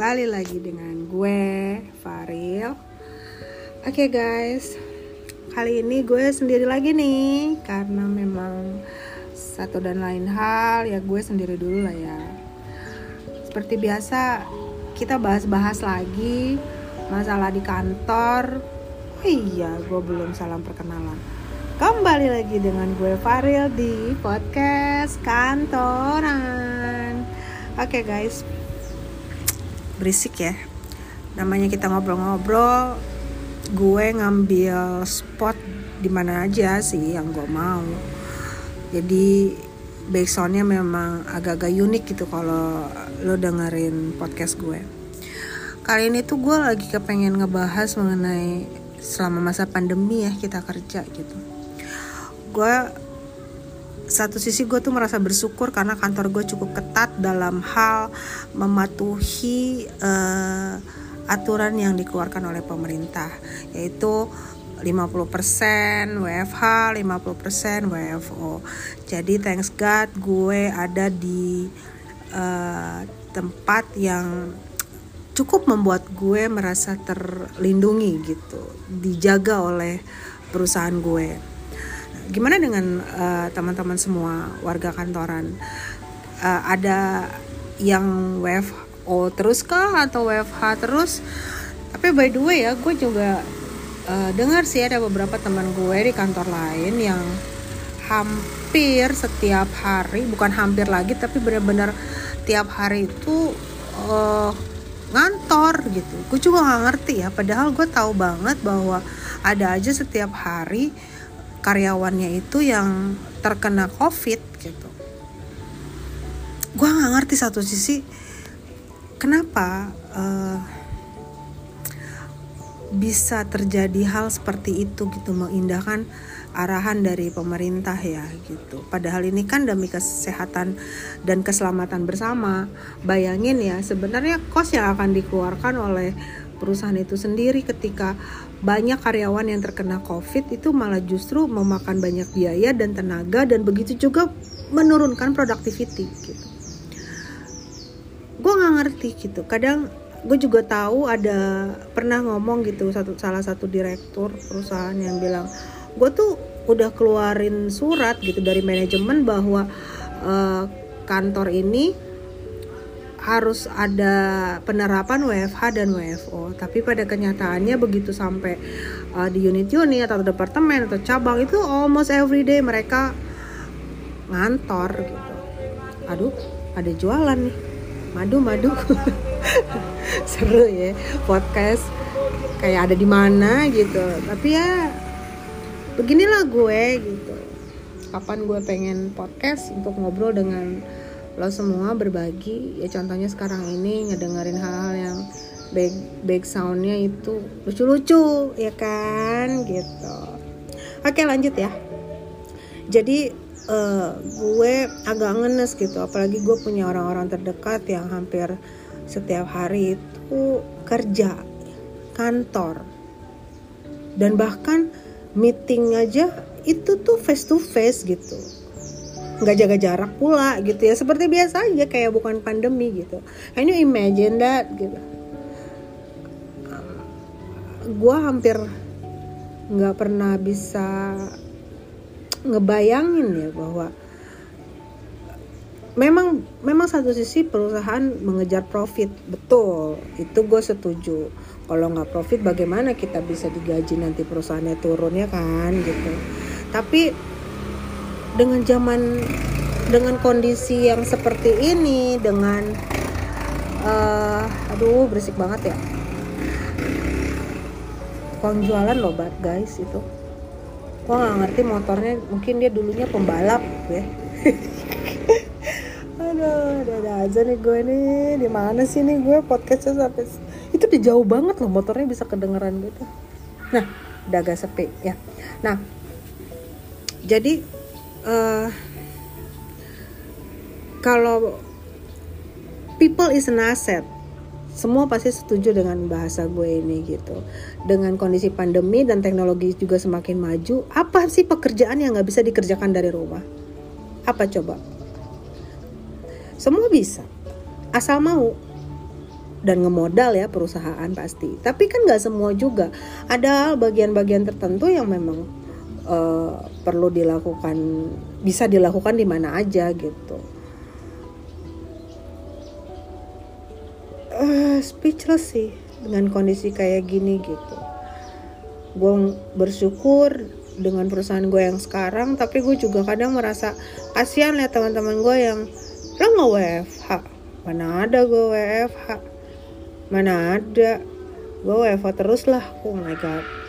kembali lagi dengan gue Faril. Oke okay guys, kali ini gue sendiri lagi nih karena memang satu dan lain hal ya gue sendiri dulu lah ya. Seperti biasa kita bahas-bahas lagi masalah di kantor. Oh iya, gue belum salam perkenalan. Kembali lagi dengan gue Faril di podcast kantoran. Oke okay guys, berisik ya. Namanya kita ngobrol-ngobrol gue ngambil spot di mana aja sih yang gue mau. Jadi backsoundnya memang agak-agak unik gitu kalau lo dengerin podcast gue. Kali ini tuh gue lagi kepengen ngebahas mengenai selama masa pandemi ya kita kerja gitu. Gue satu sisi gue tuh merasa bersyukur karena kantor gue cukup ketat dalam hal mematuhi uh, aturan yang dikeluarkan oleh pemerintah yaitu 50% WFH, 50% WFO. Jadi thanks God gue ada di uh, tempat yang cukup membuat gue merasa terlindungi gitu, dijaga oleh perusahaan gue gimana dengan uh, teman-teman semua warga kantoran? Uh, ada yang WFO terus kah? Atau WFH terus? Tapi by the way ya gue juga uh, dengar sih ada beberapa teman gue di kantor lain yang hampir setiap hari bukan hampir lagi tapi benar-benar tiap hari itu uh, ngantor gitu. Gue juga nggak ngerti ya padahal gue tahu banget bahwa ada aja setiap hari karyawannya itu yang terkena covid gitu gue nggak ngerti satu sisi kenapa uh, bisa terjadi hal seperti itu gitu mengindahkan arahan dari pemerintah ya gitu. Padahal ini kan demi kesehatan dan keselamatan bersama. Bayangin ya sebenarnya kos yang akan dikeluarkan oleh perusahaan itu sendiri ketika banyak karyawan yang terkena COVID itu malah justru memakan banyak biaya dan tenaga dan begitu juga menurunkan productivity gitu. Gue nggak ngerti gitu. Kadang gue juga tahu ada pernah ngomong gitu satu salah satu direktur perusahaan yang bilang gue tuh udah keluarin surat gitu dari manajemen bahwa uh, kantor ini harus ada penerapan WFH dan WFO tapi pada kenyataannya begitu sampai uh, di unit-unit atau departemen atau cabang itu almost every day mereka ngantor gitu. Aduh ada jualan nih. Madu madu. Seru ya podcast kayak ada di mana gitu. Tapi ya beginilah gue gitu. Kapan gue pengen podcast untuk ngobrol dengan lo semua berbagi. Ya contohnya sekarang ini ngedengerin hal-hal yang back back soundnya itu lucu-lucu ya kan? Gitu. Oke lanjut ya. Jadi uh, gue agak ngenes gitu. Apalagi gue punya orang-orang terdekat yang hampir setiap hari itu kerja kantor. Dan bahkan meeting aja itu tuh face to face gitu nggak jaga jarak pula gitu ya. Seperti biasa aja kayak bukan pandemi gitu. Can you imagine that gitu. Gue hampir nggak pernah bisa ngebayangin ya bahwa memang memang satu sisi perusahaan mengejar profit betul. Itu gue setuju. Kalau nggak profit bagaimana kita bisa digaji nanti perusahaannya turun ya kan gitu. Tapi dengan zaman dengan kondisi yang seperti ini dengan uh, aduh berisik banget ya. Uang jualan loh guys itu. Gua nggak ngerti motornya mungkin dia dulunya pembalap ya. Aduh ada, aja nih gue nih. Di mana sih nih gue podcastnya sampai itu udah jauh banget loh motornya bisa kedengeran gitu. Nah udah agak sepi ya. Nah jadi uh, kalau people is an asset. Semua pasti setuju dengan bahasa gue ini gitu. Dengan kondisi pandemi dan teknologi juga semakin maju apa sih pekerjaan yang nggak bisa dikerjakan dari rumah? Apa coba? Semua bisa. Asal mau. Dan ngemodal ya perusahaan pasti. Tapi kan nggak semua juga. Ada bagian-bagian tertentu yang memang uh, perlu dilakukan bisa dilakukan di mana aja gitu. Uh, speechless sih dengan kondisi kayak gini gitu. Gue bersyukur dengan perusahaan gue yang sekarang tapi gue juga kadang merasa kasihan lihat teman-teman gue yang lo nggak WFH mana ada gue WFH mana ada? Gue WFH terus lah oh my god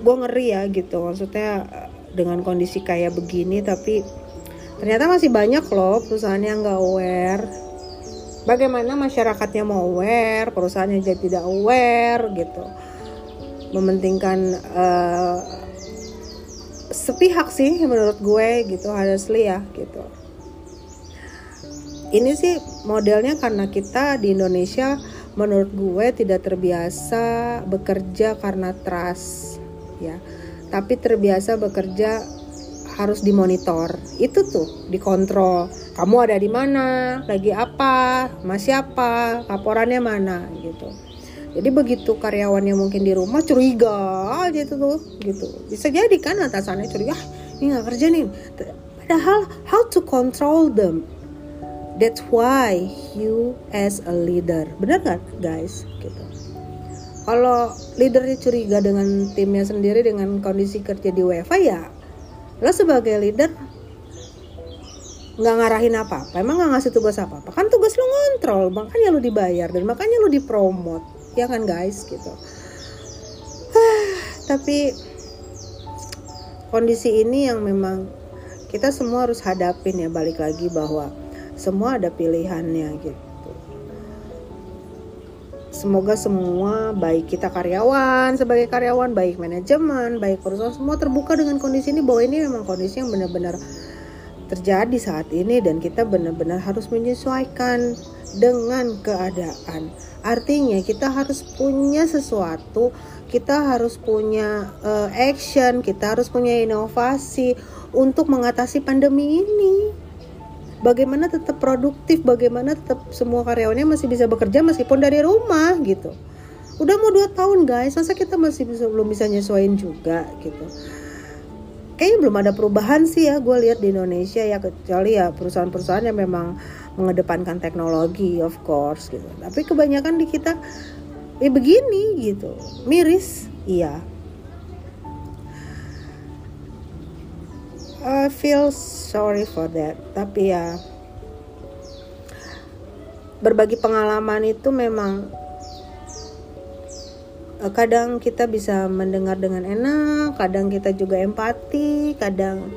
gue ngeri ya gitu. Maksudnya dengan kondisi kayak begini tapi ternyata masih banyak loh perusahaan yang nggak aware. Bagaimana masyarakatnya mau aware perusahaannya jadi tidak aware gitu. Mementingkan uh, sepihak sih menurut gue gitu honestly ya gitu. Ini sih modelnya karena kita di Indonesia menurut gue tidak terbiasa bekerja karena trust ya. Tapi terbiasa bekerja harus dimonitor. Itu tuh dikontrol. Kamu ada di mana? Lagi apa? Masih apa laporannya mana? Gitu. Jadi begitu karyawannya mungkin di rumah curiga aja itu tuh gitu. Bisa jadi kan atasannya curiga ah, ini nggak kerja nih. Padahal how to control them. That's why you as a leader. Benar nggak guys? Gitu kalau leadernya curiga dengan timnya sendiri dengan kondisi kerja di WFA ya lo sebagai leader nggak ngarahin apa-apa. Emang nggak ngasih tugas apa-apa? Kan tugas lo ngontrol makanya lo dibayar dan makanya lo dipromot ya kan guys? Gitu. Tapi kondisi ini yang memang kita semua harus hadapin ya. Balik lagi bahwa semua ada pilihannya gitu Semoga semua baik kita karyawan sebagai karyawan, baik manajemen, baik perusahaan semua terbuka dengan kondisi ini bahwa ini memang kondisi yang benar-benar terjadi saat ini dan kita benar-benar harus menyesuaikan dengan keadaan. Artinya kita harus punya sesuatu, kita harus punya uh, action, kita harus punya inovasi untuk mengatasi pandemi ini bagaimana tetap produktif bagaimana tetap semua karyawannya masih bisa bekerja meskipun dari rumah gitu. Udah mau dua tahun guys masa kita masih bisa, belum bisa nyesuaiin juga gitu. Kayaknya belum ada perubahan sih ya gue lihat di Indonesia ya kecuali ya perusahaan-perusahaan yang memang mengedepankan teknologi of course gitu. Tapi kebanyakan di kita ya begini gitu. Miris? Iya I feel sorry for that. Tapi ya berbagi pengalaman itu memang eh, kadang kita bisa mendengar dengan enak kadang kita juga empati kadang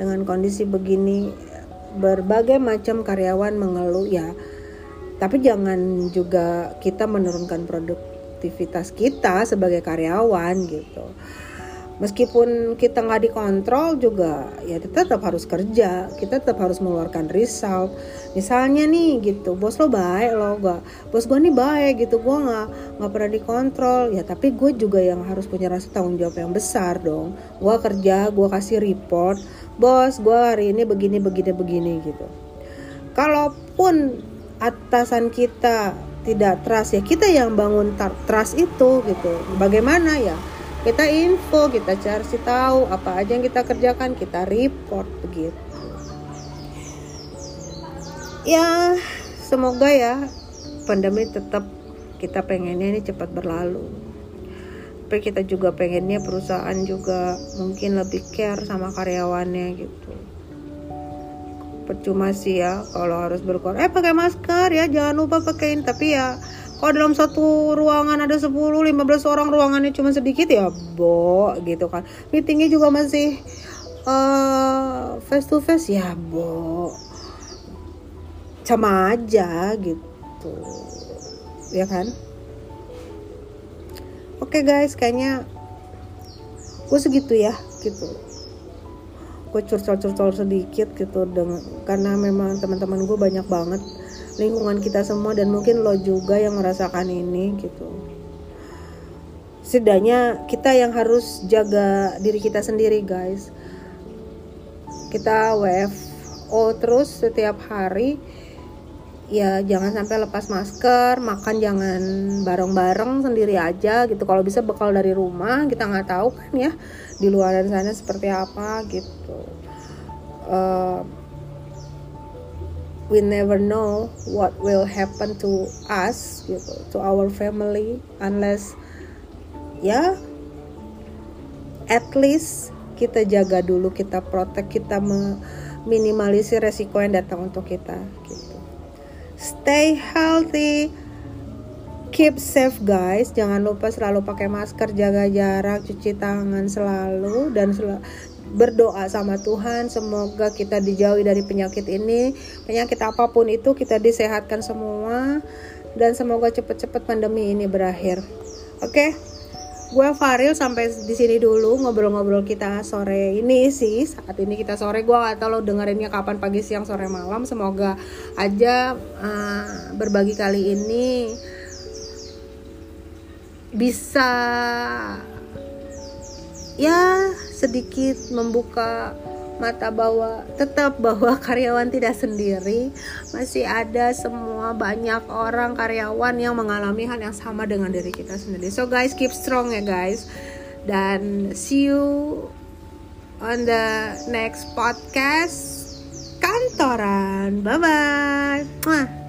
dengan kondisi begini berbagai macam karyawan mengeluh ya. Tapi jangan juga kita menurunkan produktivitas kita sebagai karyawan gitu meskipun kita nggak dikontrol juga ya kita tetap harus kerja. Kita tetap harus mengeluarkan result misalnya nih gitu bos lo baik lo gak bos gue nih baik gitu gue nggak nggak pernah dikontrol. Ya tapi gue juga yang harus punya rasa tanggung jawab yang besar dong. Gue kerja gue kasih report bos gue hari ini begini begini begini gitu. Kalaupun atasan kita tidak trust ya kita yang bangun trust itu gitu. Bagaimana ya kita info kita cari tahu apa aja yang kita kerjakan kita report begitu. Ya semoga ya pandemi tetap kita pengennya ini cepat berlalu. Tapi kita juga pengennya perusahaan juga mungkin lebih care sama karyawannya gitu. Percuma sih ya kalau harus berkorban. Eh pakai masker ya jangan lupa pakaiin tapi ya kalau dalam satu ruangan ada 10 15 orang ruangannya cuma sedikit ya bo gitu kan. Meetingnya juga masih uh, face to face ya bo. Sama aja gitu. Ya kan? Oke okay guys kayaknya gue segitu ya gitu. Gue curcol-curcol sedikit gitu dengan karena memang teman-teman gue banyak banget lingkungan kita semua dan mungkin lo juga yang merasakan ini gitu. Setidaknya kita yang harus jaga diri kita sendiri guys. Kita WFO terus setiap hari ya jangan sampai lepas masker makan jangan bareng-bareng sendiri aja gitu. Kalau bisa bekal dari rumah kita nggak tahu kan ya di luar sana seperti apa gitu. Uh, we never know what will happen to us gitu to our family unless ya at least kita jaga dulu kita protek kita meminimalisir resiko yang datang untuk kita gitu. Stay healthy keep safe guys. Jangan lupa selalu pakai masker jaga jarak cuci tangan selalu dan sel berdoa sama Tuhan semoga kita dijauhi dari penyakit ini. Penyakit apa pun itu kita disehatkan semua dan semoga cepat-cepat pandemi ini berakhir. Oke? Gue Faril sampai di sini dulu ngobrol-ngobrol kita sore ini sih. Saat ini kita sore gue gak tau lo dengerinnya kapan pagi siang sore malam. Semoga aja uh, berbagi kali ini bisa ya sedikit membuka mata bahwa tetap bahwa karyawan tidak sendiri. Masih ada semua banyak orang karyawan yang mengalami hal yang sama dengan diri kita sendiri. So guys keep strong ya guys. Dan see you on the next podcast kantoran. Bye bye